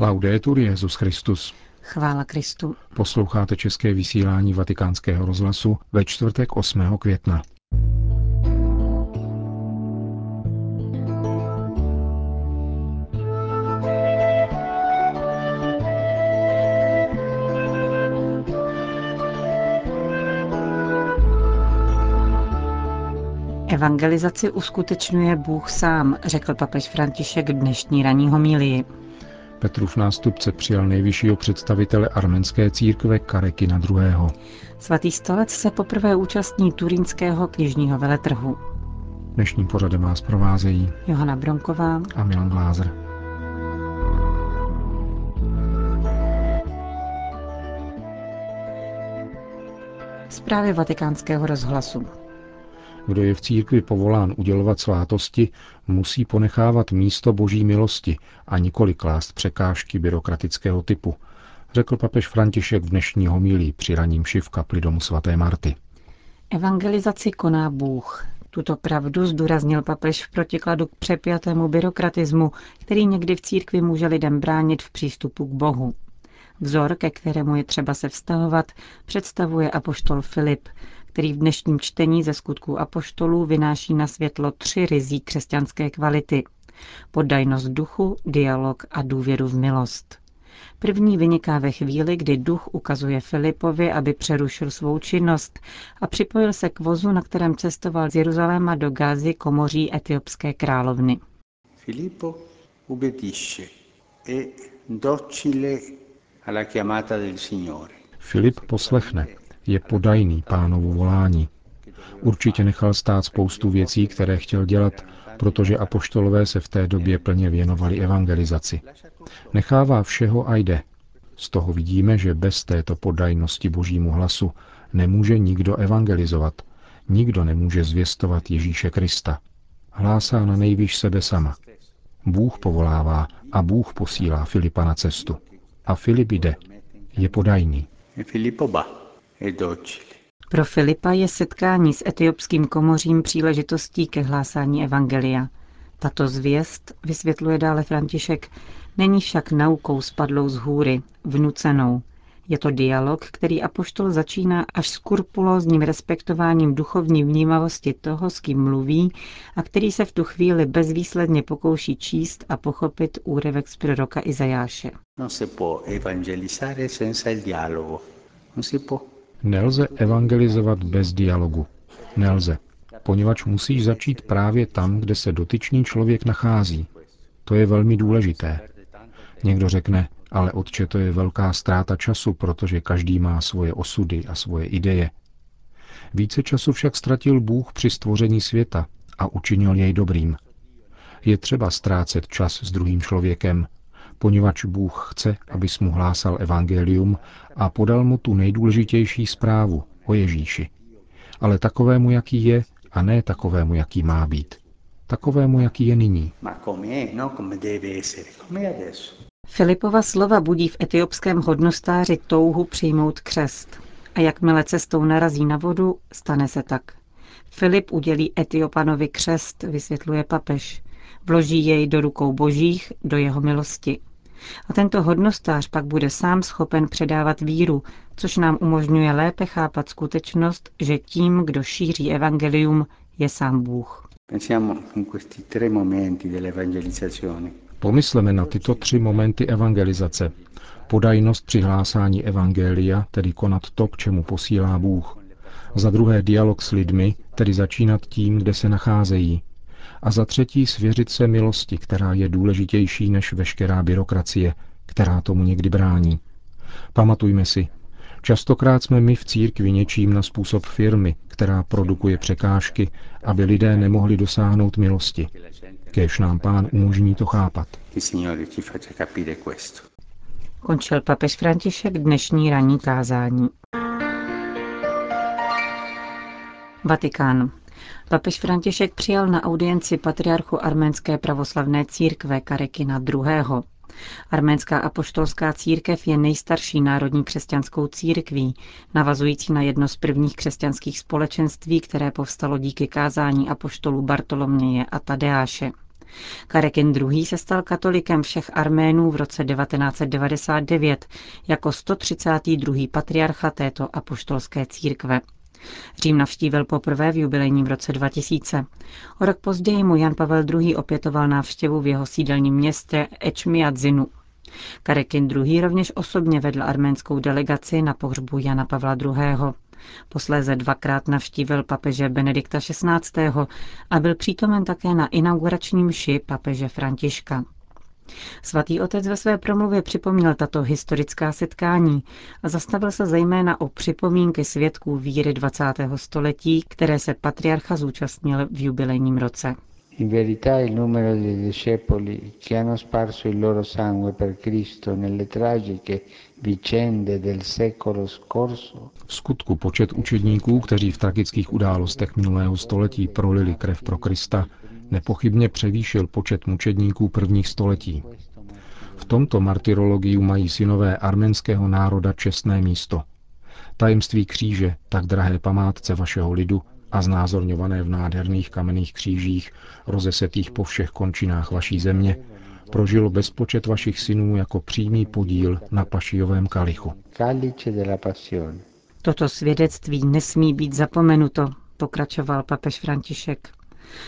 Laudetur Jezus Christus. Chvála Kristu. Posloucháte české vysílání Vatikánského rozhlasu ve čtvrtek 8. května. Evangelizaci uskutečňuje Bůh sám, řekl papež František dnešní ranní homílii. Petrův nástupce přijal nejvyššího představitele arménské církve Karekina II. Svatý stolec se poprvé účastní turínského knižního veletrhu. Dnešním pořadem vás provázejí Johana Bronková a Milan Glázer. Zprávy vatikánského rozhlasu. Kdo je v církvi povolán udělovat svátosti, musí ponechávat místo boží milosti a nikoli klást překážky byrokratického typu, řekl papež František v dnešní homilí při raním šiv kapli domu svaté Marty. Evangelizaci koná Bůh. Tuto pravdu zdůraznil papež v protikladu k přepjatému byrokratismu, který někdy v církvi může lidem bránit v přístupu k Bohu. Vzor, ke kterému je třeba se vztahovat, představuje apoštol Filip, který v dnešním čtení ze skutků apoštolů vynáší na světlo tři rizí křesťanské kvality. Poddajnost duchu, dialog a důvěru v milost. První vyniká ve chvíli, kdy duch ukazuje Filipovi, aby přerušil svou činnost a připojil se k vozu, na kterém cestoval z Jeruzaléma do Gázy komoří etiopské královny. Filippo ubbidisce e docile alla chiamata del Signore. Filip poslechne je podajný pánovu volání. Určitě nechal stát spoustu věcí, které chtěl dělat, protože apoštolové se v té době plně věnovali evangelizaci. Nechává všeho a jde. Z toho vidíme, že bez této podajnosti božímu hlasu nemůže nikdo evangelizovat, nikdo nemůže zvěstovat Ježíše Krista. Hlásá na nejvyš sebe sama. Bůh povolává a Bůh posílá Filipa na cestu. A Filip jde. Je podajný. Filippo ba e Pro Filipa je setkání s etiopským komořím příležitostí ke hlásání evangelia. Tato zvěst, vysvětluje dále František, není však naukou spadlou z hůry, vnucenou. Je to dialog, který apoštol začíná až skrupulózním respektováním duchovní vnímavosti toho, s kým mluví a který se v tu chvíli bezvýsledně pokouší číst a pochopit úryvek z proroka Izajáše. Non si può evangelizzare senza il dialogo. Non si può. Nelze evangelizovat bez dialogu. Nelze, poněvadž musíš začít právě tam, kde se dotyčný člověk nachází. To je velmi důležité. Někdo řekne, ale otče, to je velká ztráta času, protože každý má svoje osudy a svoje ideje. Více času však ztratil Bůh při stvoření světa a učinil jej dobrým. Je třeba ztrácet čas s druhým člověkem, poněvadž Bůh chce, abys mu hlásal evangelium a podal mu tu nejdůležitější zprávu o Ježíši. Ale takovému, jaký je, a ne takovému, jaký má být. Takovému, jaký je nyní. No? Come deve essere, come è adesso. Filipova slova budí v etiopském hodnostáři touhu přijmout křest. A jakmile cestou narazí na vodu, stane se tak. Filip udělí Etiopanovi křest, vysvětluje papež. Vloží jej do rukou božích, do jeho milosti. A tento hodnostář pak bude sám schopen předávat víru, což nám umožňuje lépe chápat skutečnost, že tím, kdo šíří evangelium, je sám Bůh. Pensiamo in questi tre momenti dell'evangelizzazione. Pomysleme na tyto tři momenty evangelizace. Podajnost při hlásání evangelia, tedy konat to, k čemu posílá Bůh. Za druhé dialog s lidmi, tedy začínat tím, kde se nacházejí. A za třetí svěřit se milosti, která je důležitější než veškerá byrokracie, která tomu někdy brání. Pamatujme si, častokrát jsme my v církvi něčím na způsob firmy, která produkuje překážky, aby lidé nemohli dosáhnout milosti. Kéž nám pán umožní to chápat. Končil papež František dnešní ranní kázání. Vatikán. Papež František přijal na audienci patriarchu arménské pravoslavné církve Karekina II. Arménská apoštolská církev je nejstarší národní křesťanskou církví, navazující na jedno z prvních křesťanských společenství, které povstalo díky kázání apoštolů Bartoloměje a Tadeáše. Karekin II. se stal katolikem všech Arménů v roce 1999 jako 132. patriarcha této apoštolské církve. Řím navštívil poprvé v jubilejním roce 2000. O rok později mu Jan Pavel II. opětoval návštěvu v jeho sídelním městě Ečmiadzinu. Karekin II. rovněž osobně vedl arménskou delegaci na pohřbu Jana Pavla II. Posléze dvakrát navštívil papeže Benedikta XVI. a byl přítomen také na inauguračním mši papeže Františka. Svatý otec ve své promluvě připomněl tato historická setkání a zastavil se zejména o připomínky svědků víry 20. století, které se patriarcha zúčastnil v jubilejním roce. In verità il numero dei discepoli che hanno sparso il loro sangue per Cristo nelle tragiche vicende del secolo scorso. V skutku počet učedníků, kteří v tragických událostech minulého století prolili krev pro Krista, nepochybně převýšil počet mučedníků prvních století. V tomto martyrologiu mají synové arménského národa čestné místo. Tajemství kříže, tak drahé památce vašeho lidu, a znázorňované v nádherných kamenných křížích, rozesetých po všech končinách vaší země, prožilo bezpočet vašich synů jako přímý podíl na pašijovém kalichu. Toto svědectví nesmí být zapomenuto, pokračoval papež František.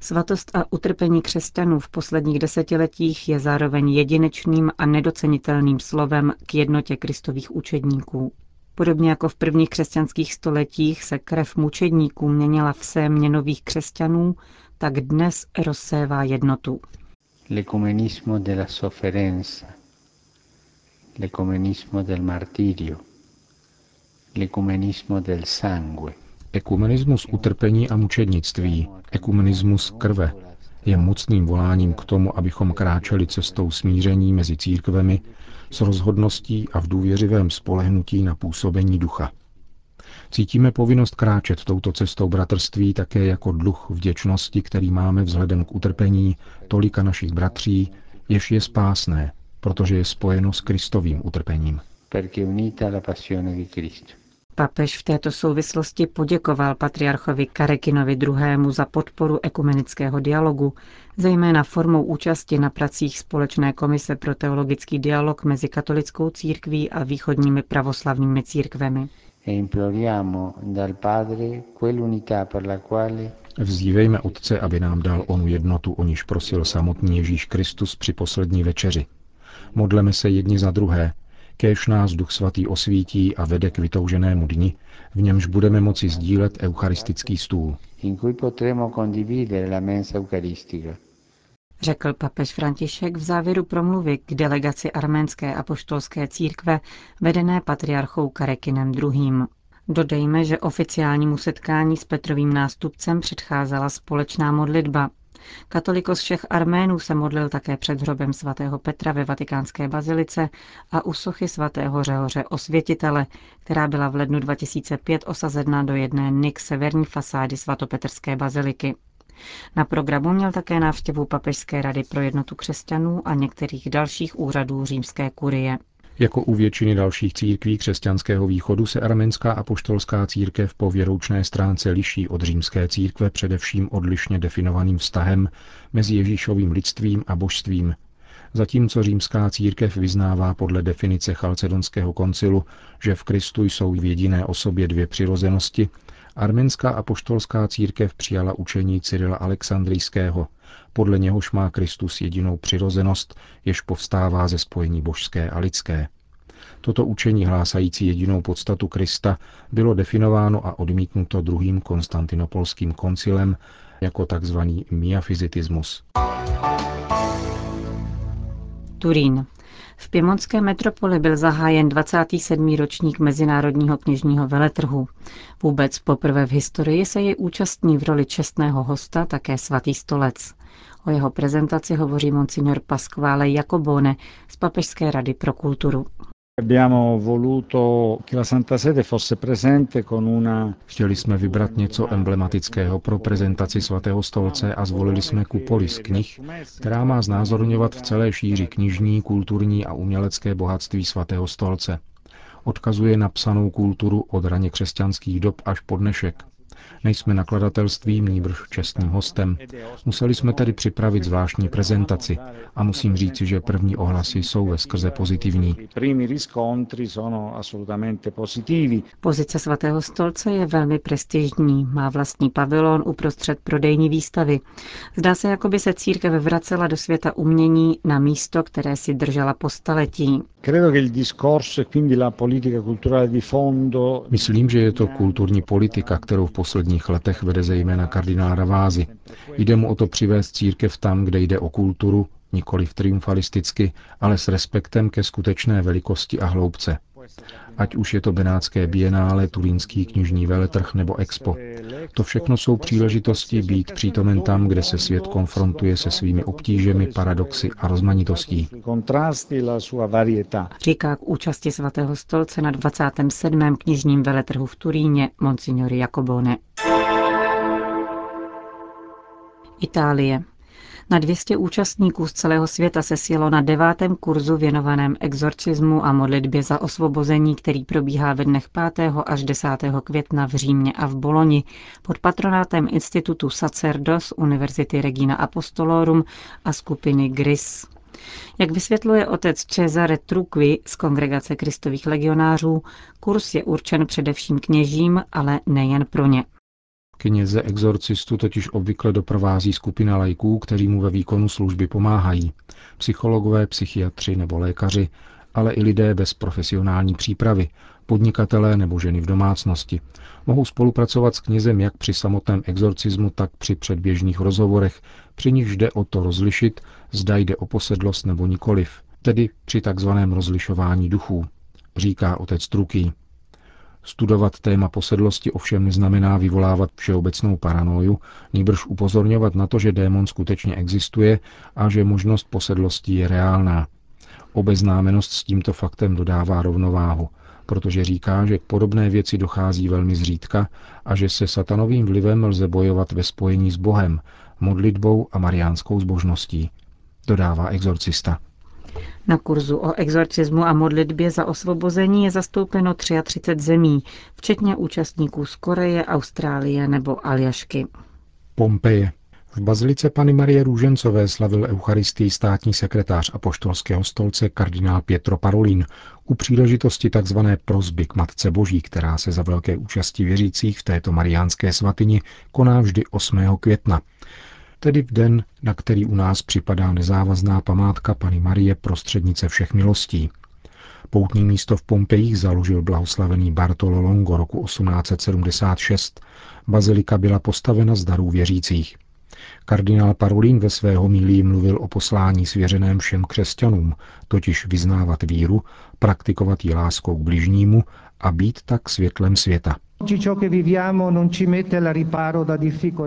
Svatost a utrpení křesťanů v posledních desetiletích je zároveň jedinečným a nedocenitelným slovem k jednotě kristových učedníků. Podobně jako v prvních křesťanských stoletích se krev mučedníků měnila v sémě nových křesťanů, tak dnes rozsévá jednotu. L'ecumenismo della sofferenza, l'ecumenismo del martirio, l'ecumenismo del sangue. Ekumenismus utrpení a mučednictví, ekumenismus krve, je mocným voláním k tomu, abychom kráčeli cestou smíření mezi církvemi s rozhodností a v důvěřivém spolehnutí na působení ducha. Cítíme povinnost kráčet touto cestou bratrství také jako dluh vděčnosti, který máme vzhledem k utrpení tolika našich bratří, jež je spásné, protože je spojeno s Kristovým utrpením. Papež v této souvislosti poděkoval patriarchovi Karekinovi II. za podporu ekumenického dialogu, zejména formou účasti na pracích Společné komise pro teologický dialog mezi katolickou církví a východními pravoslavnými církvemi. E Vzívejme Otce, aby nám dal onu jednotu, o níž prosil samotný Ježíš Kristus při poslední večeři. Modleme se jedni za druhé, kéž nás Duch Svatý osvítí a vede k vytouženému dni, v němž budeme moci sdílet eucharistický stůl. Řekl papež František v závěru promluvy k delegaci arménské apoštolské církve vedené patriarchou Karekinem II. Dodejme, že oficiálnímu setkání s Petrovým nástupcem předcházela společná modlitba, Katolikos všech Arménů se modlil také před hřobem svatého Petra ve vatikánské bazilice a u sochy svatého Řehoře osvětitele, která byla v lednu 2005 osazena do jedné nik severní fasády svatopetrské baziliky. Na programu měl také návštěvu Papežské rady pro jednotu křesťanů a některých dalších úřadů římské kurie. Jako u většiny dalších církví křesťanského východu se arménská apoštolská církev po věroučné stránce liší od římské církve především odlišně definovaným vztahem mezi Ježíšovým lidstvím a božstvím, zatímco římská církev vyznává podle definice Chalcedonského koncilu, že v Kristu jsou v jediné osobě dvě přirozenosti, arménská apoštolská církev přijala učení Cyrila Alexandrijského, podle něhož má Kristus jedinou přirozenost, jež povstává ze spojení božské a lidské. Toto učení hlásající jedinou podstatu Krista bylo definováno a odmítnuto druhým konstantinopolským koncilem jako tzv. miafizitismus. Turín. V piemontské metropoli byl zahájen 27. ročník Mezinárodního knižního veletrhu. Vůbec poprvé v historii se jej účastní v roli čestného hosta také svatý stolec. O jeho prezentaci hovoří monsignor Pasquale Jacobone z Papežské rady pro kulturu. Chtěli jsme vybrat něco emblematického pro prezentaci svatého stolce a zvolili jsme kupoli z knih, která má znázorňovat v celé šíři knižní, kulturní a umělecké bohatství svatého stolce. Odkazuje na psanou kulturu od raně křesťanských dob až po dnešek. Nejsme nakladatelstvím, nýbrž čestným hostem. Museli jsme tedy připravit zvláštní prezentaci a musím říci, že první ohlasy jsou ve skrze pozitivní. Pozice svatého stolce je velmi prestižní, má vlastní pavilon uprostřed prodejní výstavy. Zdá se, jako by se církev vracela do světa umění na místo, které si držela po staletí. Myslím, že je to kulturní politika, kterou v posledních letech vede zejména kardinál Ravázy. Jde mu o to přivést církev tam, kde jde o kulturu, nikoli triumfalisticky, ale s respektem ke skutečné velikosti a hloubce. Ať už je to Benátské bienále, Turínský knižní veletrh nebo Expo. To všechno jsou příležitosti být přítomen tam, kde se svět konfrontuje se svými obtížemi, paradoxy a rozmanitostí. Říká k účasti svatého stolce na 27. knižním veletrhu v Turíně Monsignori Jacobone. Itálie. Na 200 účastníků z celého světa se sjelo na devátém kurzu věnovaném exorcismu a modlitbě za osvobození, který probíhá ve dnech 5. až 10. května v Římě a v Boloni pod patronátem Institutu Sacerdos Univerzity Regina Apostolorum a skupiny GRIS. Jak vysvětluje otec Cesare Truqui z Kongregace kristových legionářů, kurz je určen především kněžím, ale nejen pro ně. Kněze exorcistu totiž obvykle doprovází skupina lajků, kteří mu ve výkonu služby pomáhají. Psychologové, psychiatři nebo lékaři, ale i lidé bez profesionální přípravy, podnikatelé nebo ženy v domácnosti. Mohou spolupracovat s knězem jak při samotném exorcismu, tak při předběžných rozhovorech, při nichž jde o to rozlišit, zda jde o posedlost nebo nikoliv, tedy při takzvaném rozlišování duchů, říká otec Truký. Studovat téma posedlosti ovšem neznamená vyvolávat všeobecnou paranoju, nýbrž upozorňovat na to, že démon skutečně existuje a že možnost posedlosti je reálná. Obeznámenost s tímto faktem dodává rovnováhu, protože říká, že k podobné věci dochází velmi zřídka a že se satanovým vlivem lze bojovat ve spojení s Bohem, modlitbou a mariánskou zbožností, dodává exorcista. Na kurzu o exorcismu a modlitbě za osvobození je zastoupeno 33 zemí, včetně účastníků z Koreje, Austrálie nebo Aljašky. Pompeje. V bazilice Pany Marie Růžencové slavil Eucharistii státní sekretář apoštolského stolce kardinál Pietro Parolin u příležitosti tzv. prozby k Matce Boží, která se za velké účasti věřících v této mariánské svatyni koná vždy 8. května tedy v den, na který u nás připadá nezávazná památka Pany Marie prostřednice všech milostí. Poutní místo v Pompejích založil blahoslavený Bartolo Longo roku 1876. Bazilika byla postavena z darů věřících. Kardinál Parolin ve své homílii mluvil o poslání svěřeném všem křesťanům, totiž vyznávat víru, praktikovat ji láskou k bližnímu a být tak světlem světa.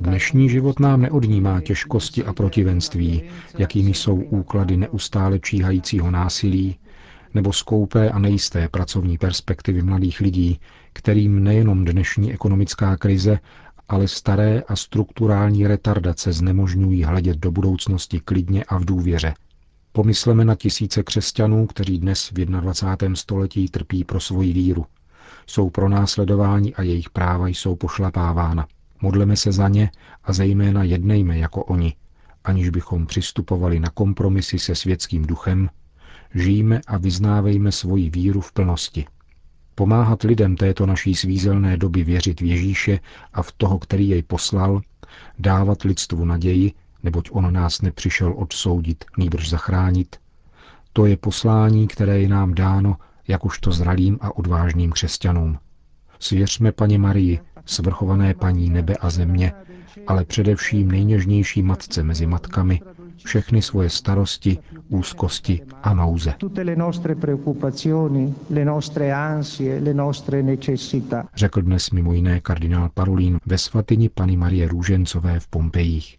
Dnešní život nám neodnímá těžkosti a protivenství, jakými jsou úklady neustále číhajícího násilí, nebo skoupé a nejisté pracovní perspektivy mladých lidí, kterým nejenom dnešní ekonomická krize, ale staré a strukturální retardace znemožňují hledět do budoucnosti klidně a v důvěře. Pomysleme na tisíce křesťanů, kteří dnes v 21. století trpí pro svoji víru – jsou pronásledováni a jejich práva jsou pošlapávána. Modleme se za ně a zejména jednejme jako oni, aniž bychom přistupovali na kompromisy se světským duchem, žijme a vyznávejme svoji víru v plnosti. Pomáhat lidem této naší svízelné doby věřit v Ježíše a v toho, který jej poslal, dávat lidstvu naději, neboť on nás nepřišel odsoudit, nýbrž zachránit, to je poslání, které je nám dáno jakožto zralým a odvážným křesťanům. Svěřme paní Marii, svrchované paní nebe a země, ale především nejněžnější matce mezi matkami, všechny svoje starosti, úzkosti a nouze. Řekl dnes mimo jiné kardinál Parolín ve svatyni Pany Marie Růžencové v Pompejích.